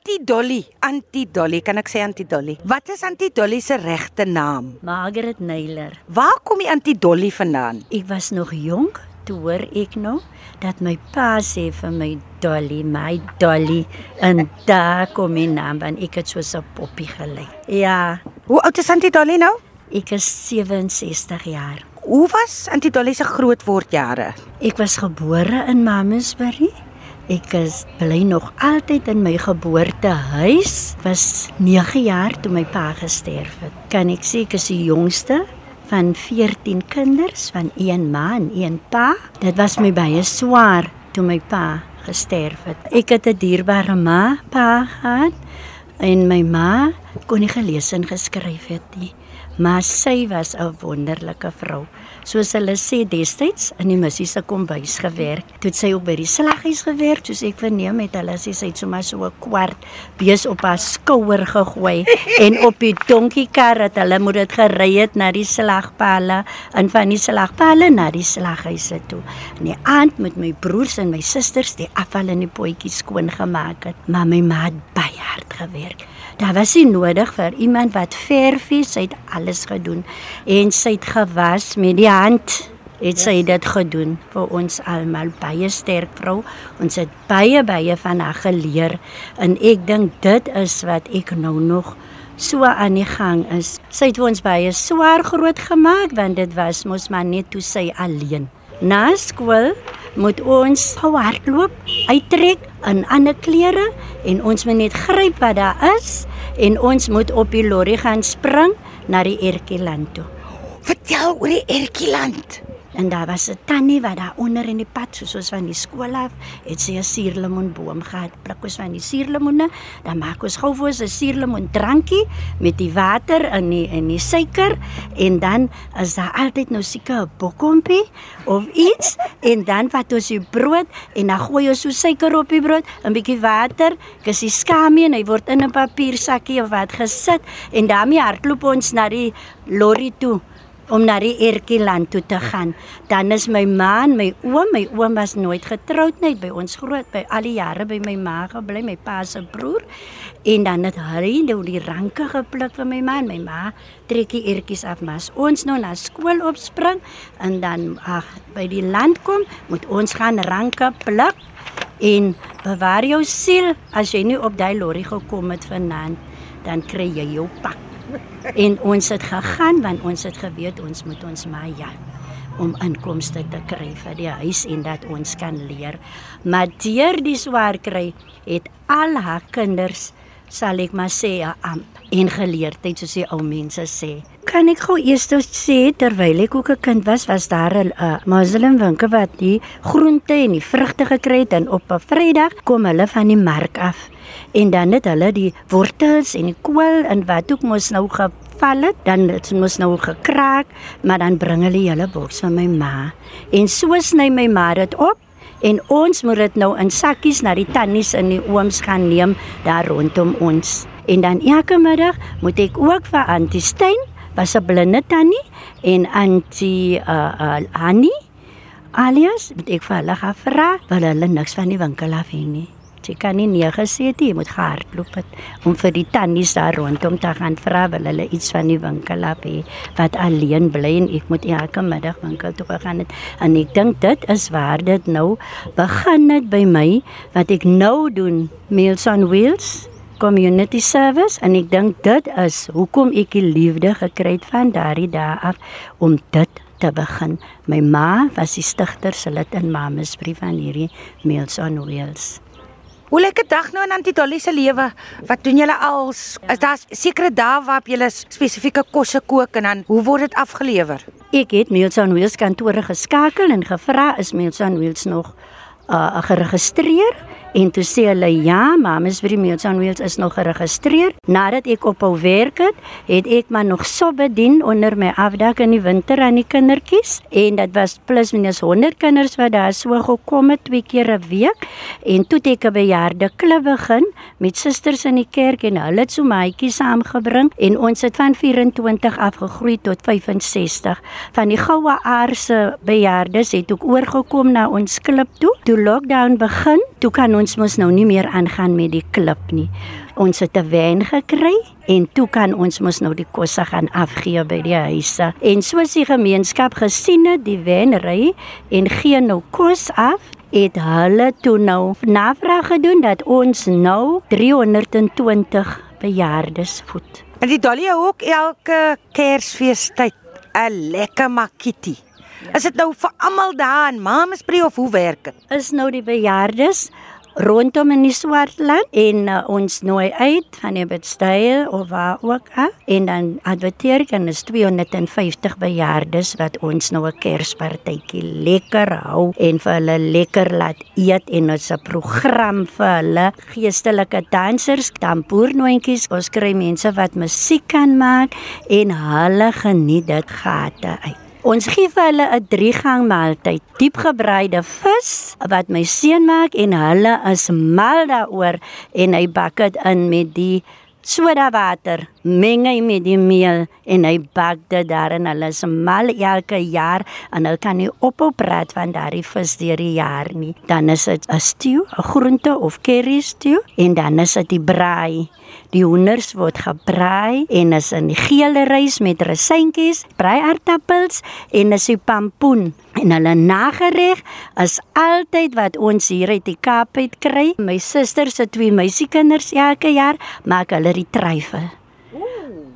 Antie Dolly, Antie Dolly, kan ek sê Antie Dolly? Wat is Antie Dolly se regte naam? Margaret Naylor. Waar kom die Antie Dolly vandaan? Ek was nog jonk toe hoor ek nog dat my pa sê vir my Dolly, my Dolly en daar kom my naam want ek het so 'n poppie gelyk. Ja, Hoe oud is Antie Dolly nou? ek is 67 jaar. Hoe was Antie Dolly se grootwordjare? Ek was gebore in Mamasbury. Ek is bly nog altyd in my geboortehuis. Was 9 jaar toe my pa gesterf het. Kan ek sê ek is die jongste van 14 kinders van een ma en een pa. Dit was my baie swaar toe my pa gesterf het. Ek het 'n dierbare ma, pa gehad en my ma kon nie gelees en geskryf het nie. Maar sy was 'n wonderlike vrou. Soos hulle sê destyds in die missie se kombuis gewerk. Toe sy ook by die slaghuis gewerk, soos ek verneem het hulle sê sy het sommer so 'n kwart bees op haar skouer gegooi en op die donkiekar het hulle moet dit gery het na die slagpale en van die slagpale na die slaghuise toe. In die aand met my broers en my susters die afval in die potjies skoon gemaak het. Maar my ma het baie hard gewerk. Daar was nie nodig vir iemand wat verf is, sy het alles gedoen en sy het gewas met die hand. Het sy dit gedoen vir ons almal baie sterk vrou. Ons het baie baie van haar geleer en ek dink dit is wat ek nou nog so aan die gang is. Sy het ons baie swaar groot gemaak want dit was mos maar net toe sy alleen. Na skool moet ons gou hardloop, uittrek in ander klere en ons moet net gryp wat daar is en ons moet op die lorry gaan spring na die Erkeland toe. Vertel oor die Erkieland. En daar was 'n tannie wat daar onder in die pad soos ons van die skool af het sy 'n suurlemoenboom gehad. Pluk ons van die suurlemoene, dan maak ons gou vir ons 'n suurlemoen drankie met die water en die en die suiker. En dan is daar altyd nou seker 'n bokkompie of iets. En dan vat ons die brood en dan gooi ons so suiker op die brood, 'n bietjie water, kus die skamie en hy word in 'n papiersakkie of wat gesit. En daarmee hardloop ons na die lorry toe om na die Erkieland toe te gaan. Dan is my ma en my oom, my oom was nooit getroud net by ons groot by al die jare by my ma gebly, my pa se broer. En dan het hy nou die ranke gepluk vir my ma en my ma trek die ertjies af mas. Ons nou na skool opspring en dan ag by die land kom, moet ons gaan ranke pluk en bewaar jou siel as jy nie op daai lorry gekom het vanaand, dan kry jy jou pak. En ons het gegaan want ons het geweet ons moet ons maar ja om inkomste te kry vir die huis en dat ons kan leer. Maar deur die swaar kry het al haar kinders sal ek maar sê 'n amp en geleerdheid soos die ou mense sê. Kan ek gou eers sê terwyl ek ook 'n kind was, was daar 'n uh, moslim winkel wat die groente en die vrugte gekry het en op 'n Vrydag kom hulle van die mark af en dan het hulle die wortels en die kool en wat ook mos nou geval het, dan het mos nou gekraak, maar dan bring hulle hele bors van my ma. En so sny my ma dit op en ons moet dit nou in sakkies na die tannies en die ooms gaan neem daar rondom ons. En dan elke middag moet ek ook vir Antie Stein, was 'n blinde tannie en Antie uh uh Annie alias moet ek vir hulle gaan vra, wil hulle niks van die winkel af hê nie. Jy kan nie nee gesê het jy moet gehardloop het om vir die tannies daar rondom te gaan vra wil hulle iets van die winkel af hê wat alleen bly en ek moet elke middag winkel toe gaan het en ek dink dit is waar dit nou begin het by my wat ek nou doen Meals on Wheels community service en ek dink dit is hoekom ek die liefde gekry het van daardie dae af om dit te begin. My ma was die stigter se lid in Mamas brief van hierdie Meals on Wheels. Hoe 'n dag nou in Antie Dolly se lewe? Wat doen julle als? Is daar sekere dae waarop julle spesifieke kosse kook en dan hoe word dit afgelewer? Ek het Meals on Wheels kantore geskakel en gevra is Meals on Wheels nog uh geregistreer en toe sê hulle ja, Mamas by die Meals on Wheels is nog geregistreer. Nadat ek ophou werk het, het ek maar nog so bedien onder my afdak in die winter aan die kindertjies en dit was plus minus 100 kinders wat daar so gekom het twee keer 'n week en toe het ek 'n bejaarde klub begin met susters in die kerk en hulle het so maatjies saamgebring en ons het van 24 afgegroei tot 65. Van die goue aarse bejaardes het ook oorgekom na ons klub toe. Toe lockdown begin, toe kan ons mos nou nie meer aangaan met die klip nie. Ons het 'n wen gekry en toe kan ons mos nou die kosse gaan afgee by die huise. En soos die gemeenskap gesien het, die wen ry en gee nou kos af het hulle toe nou navraag gedoen dat ons nou 320 bejaardes voed. En Dolly hou ook elke Kersfeestyd 'n lekker makiti. Is dit nou vir almal daar in Mamesbury of hoe werk dit? Is nou die bejaardes rondom in die Swartland en uh, ons nooi uit van die Bedstyl of waar ook al en dan adverteer ek en is 250 bejaardes wat ons nou 'n Kerspartytjie lekker hou en vir hulle lekker laat eet en ons 'n program vir hulle geestelike dansers, tamboernoontjies, ons kry mense wat musiek kan maak en hulle geniet dit gate uit. Ons gee vir hulle 'n driegang maaltyd, diepgebreide vis wat my seun maak en hulle is mal daaroor en hy bak dit in met die soda water, meng hy met die meel en hy bak dit daar en hulle is mal elke jaar en hulle kan nie ophou praat van daardie vis deur die jaar nie. Dan is dit 'n stew, 'n groente of curry stew en dan is dit die braai. Die hoenders word gebraai en is in die geel rys met rosientjies, breiaartappels en is die pampoen. En hulle nagereg is altyd wat ons hier uit die Kaap uit kry. My suster se twee meisiekinders elke jaar maak hulle die tryfel.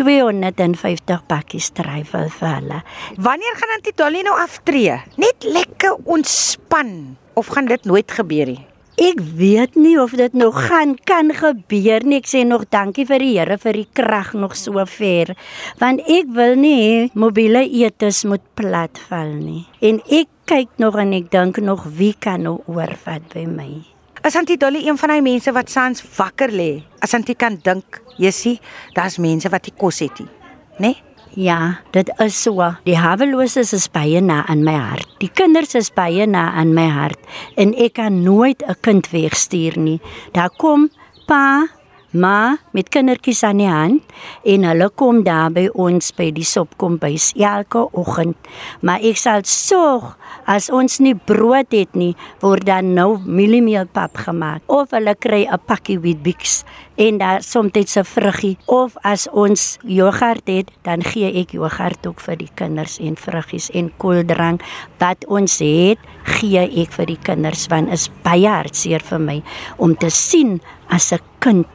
250 pakkies tryfel vir hulle. Wanneer gaan Auntie Dolly nou aftree? Net lekker ontspan of gaan dit nooit gebeur nie? Ek weet nie of dit nog gaan kan gebeur nie. Ek sê nog dankie vir die Here vir die krag nog so ver. Want ek wil nie mobiele etes moet platval nie. En ek kyk nog en ek dink nog wie kan nou oorvat by my. As Auntie Dolly een van daai mense wat saans wakker lê. As Auntie kan dink, jy sien, daar's mense wat nie kos het nie. Né? Nee? Ja, dit is so. Die haweloses is baie na in my hart. Die kinders is baie na in my hart en ek kan nooit 'n kind wegstuur nie. Daar kom pa, ma met kindertjies aan die hand en hulle kom daar by ons by die sopkombuis elke oggend. Maar ek sal sorg as ons nie brood het nie, word dan nou mieliemeelpap gemaak. Of hulle kry 'n pakkie Weet-Bix en daar soms 'n vruggie. Of as ons jogurt het, dan gee ek jogurt ook vir die kinders en vruggies en koeldrank. Wat ons het, gee ek vir die kinders want is baie hartseer vir my om te sien as 'n kind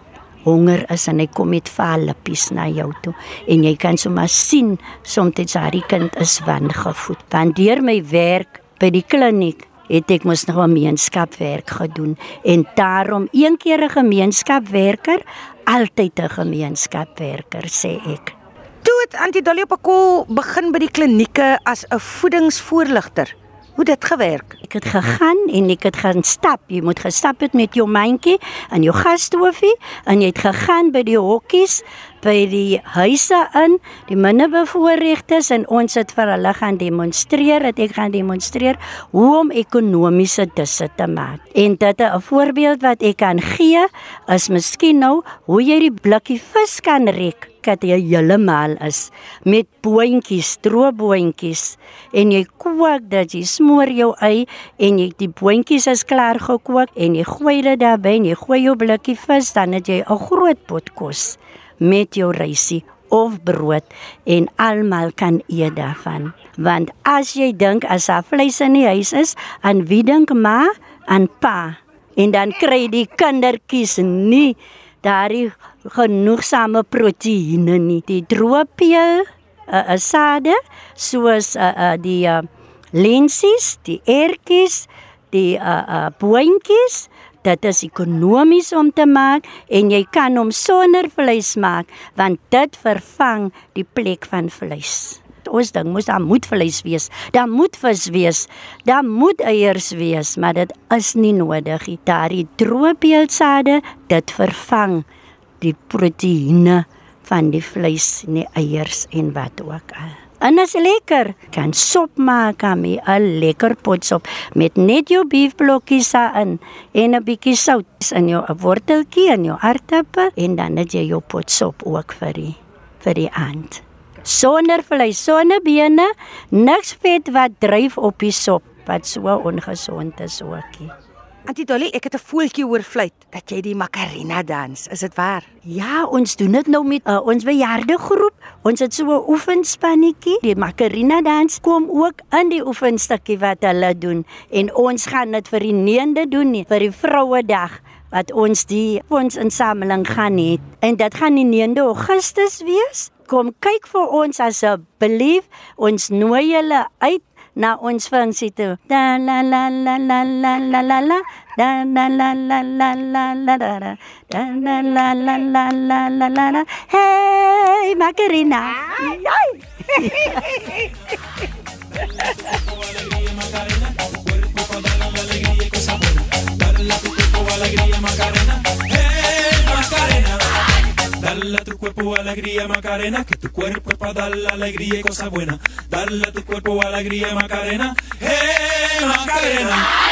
honger is en hy kom met vallippies na jou toe en jy kan sommer sien soms daai kind is wangevoed. Dan deur my werk by die kliniek het ek mos nog gemeenskapwerk gedoen en daarom een keer 'n gemeenskapwerker, altyd 'n gemeenskapwerker sê ek. Toe het Auntie Dolly op 'n kol begin by die klinieke as 'n voedingsvoorligter. Hoe dit gewerk? Ek het gegaan en ek het gaan stap. Jy moet gestap het met jou mandjie en jou gasstofie en jy het gegaan by die hokkies by die huise in, die minderbevoorregtes en ons het vir hulle gaan demonstreer, dat ek gaan demonstreer hoe om ekonomiese disse te maak. En dit 'n voorbeeld wat ek kan gee is miskien nou hoe jy die blikkie vis kan rek kat jy heeltemal is met boontjies, strooboontjies en jy kook dit, jy smoor jou ei en jy die boontjies is klaar gekook en jy gooi dit daarby en jy gooi jou blikkie vis, dan het jy 'n groot pot kos met jou rysie of brood en almal kan eet daarvan. Want as jy dink as daar vleis in die huis is, aan wie dink ma? Aan pa. En dan kry die kindertjies nie daardie genoegsame proteïene nie. Die droopeel, 'n uh, uh, sade soos uh, uh, die uh, lensies, die ertjies, die uh, uh, boontjies dit is ekonomies om te maak en jy kan hom sonder vleis maak want dit vervang die plek van vleis. Ons ding moet daar moet vleis wees. Daar moet vis wees. Daar moet eiers wees, maar dit is nie nodig nie. Daardie droëbeeldsade, dit vervang die proteïene van die vleis en die eiers en wat ook al. En as lekker kan sop maak met 'n lekker potsop met net jou beefblokkies in en 'n bietjie sout in jou worteltjie en jou aardappel en dan het jy jou potsop ook vir die vir die aand. Sonder vleis, sonder bene, niks vet wat dryf op die sop wat so ongesond is ookie. Auntie Dolly, ek het 'n voeltjie hoor fluit dat jy die Macarena dans. Is dit waar? Ja, ons doen dit nou met uh, ons bejaarde groep. Ons het so 'n oefenspannetjie. Die Macarena dans kom ook in die oefenstukkie wat hulle doen en ons gaan dit vir die 9de doen nie, vir die Vrouedag wat ons die fondsinsameling gaan hê. En dit gaan die 9de Augustus wees. Kom kyk vir ons asseblief. Ons nooi julle uit na ons funksie toe. Da la la la la la la la la da la la la la la la da da da la la la la la la la la Hey Macarena. Yay! Alegría Macarena, que tu cuerpo es para darle alegría y cosas buenas. Dale a tu cuerpo alegría Macarena, hey Macarena.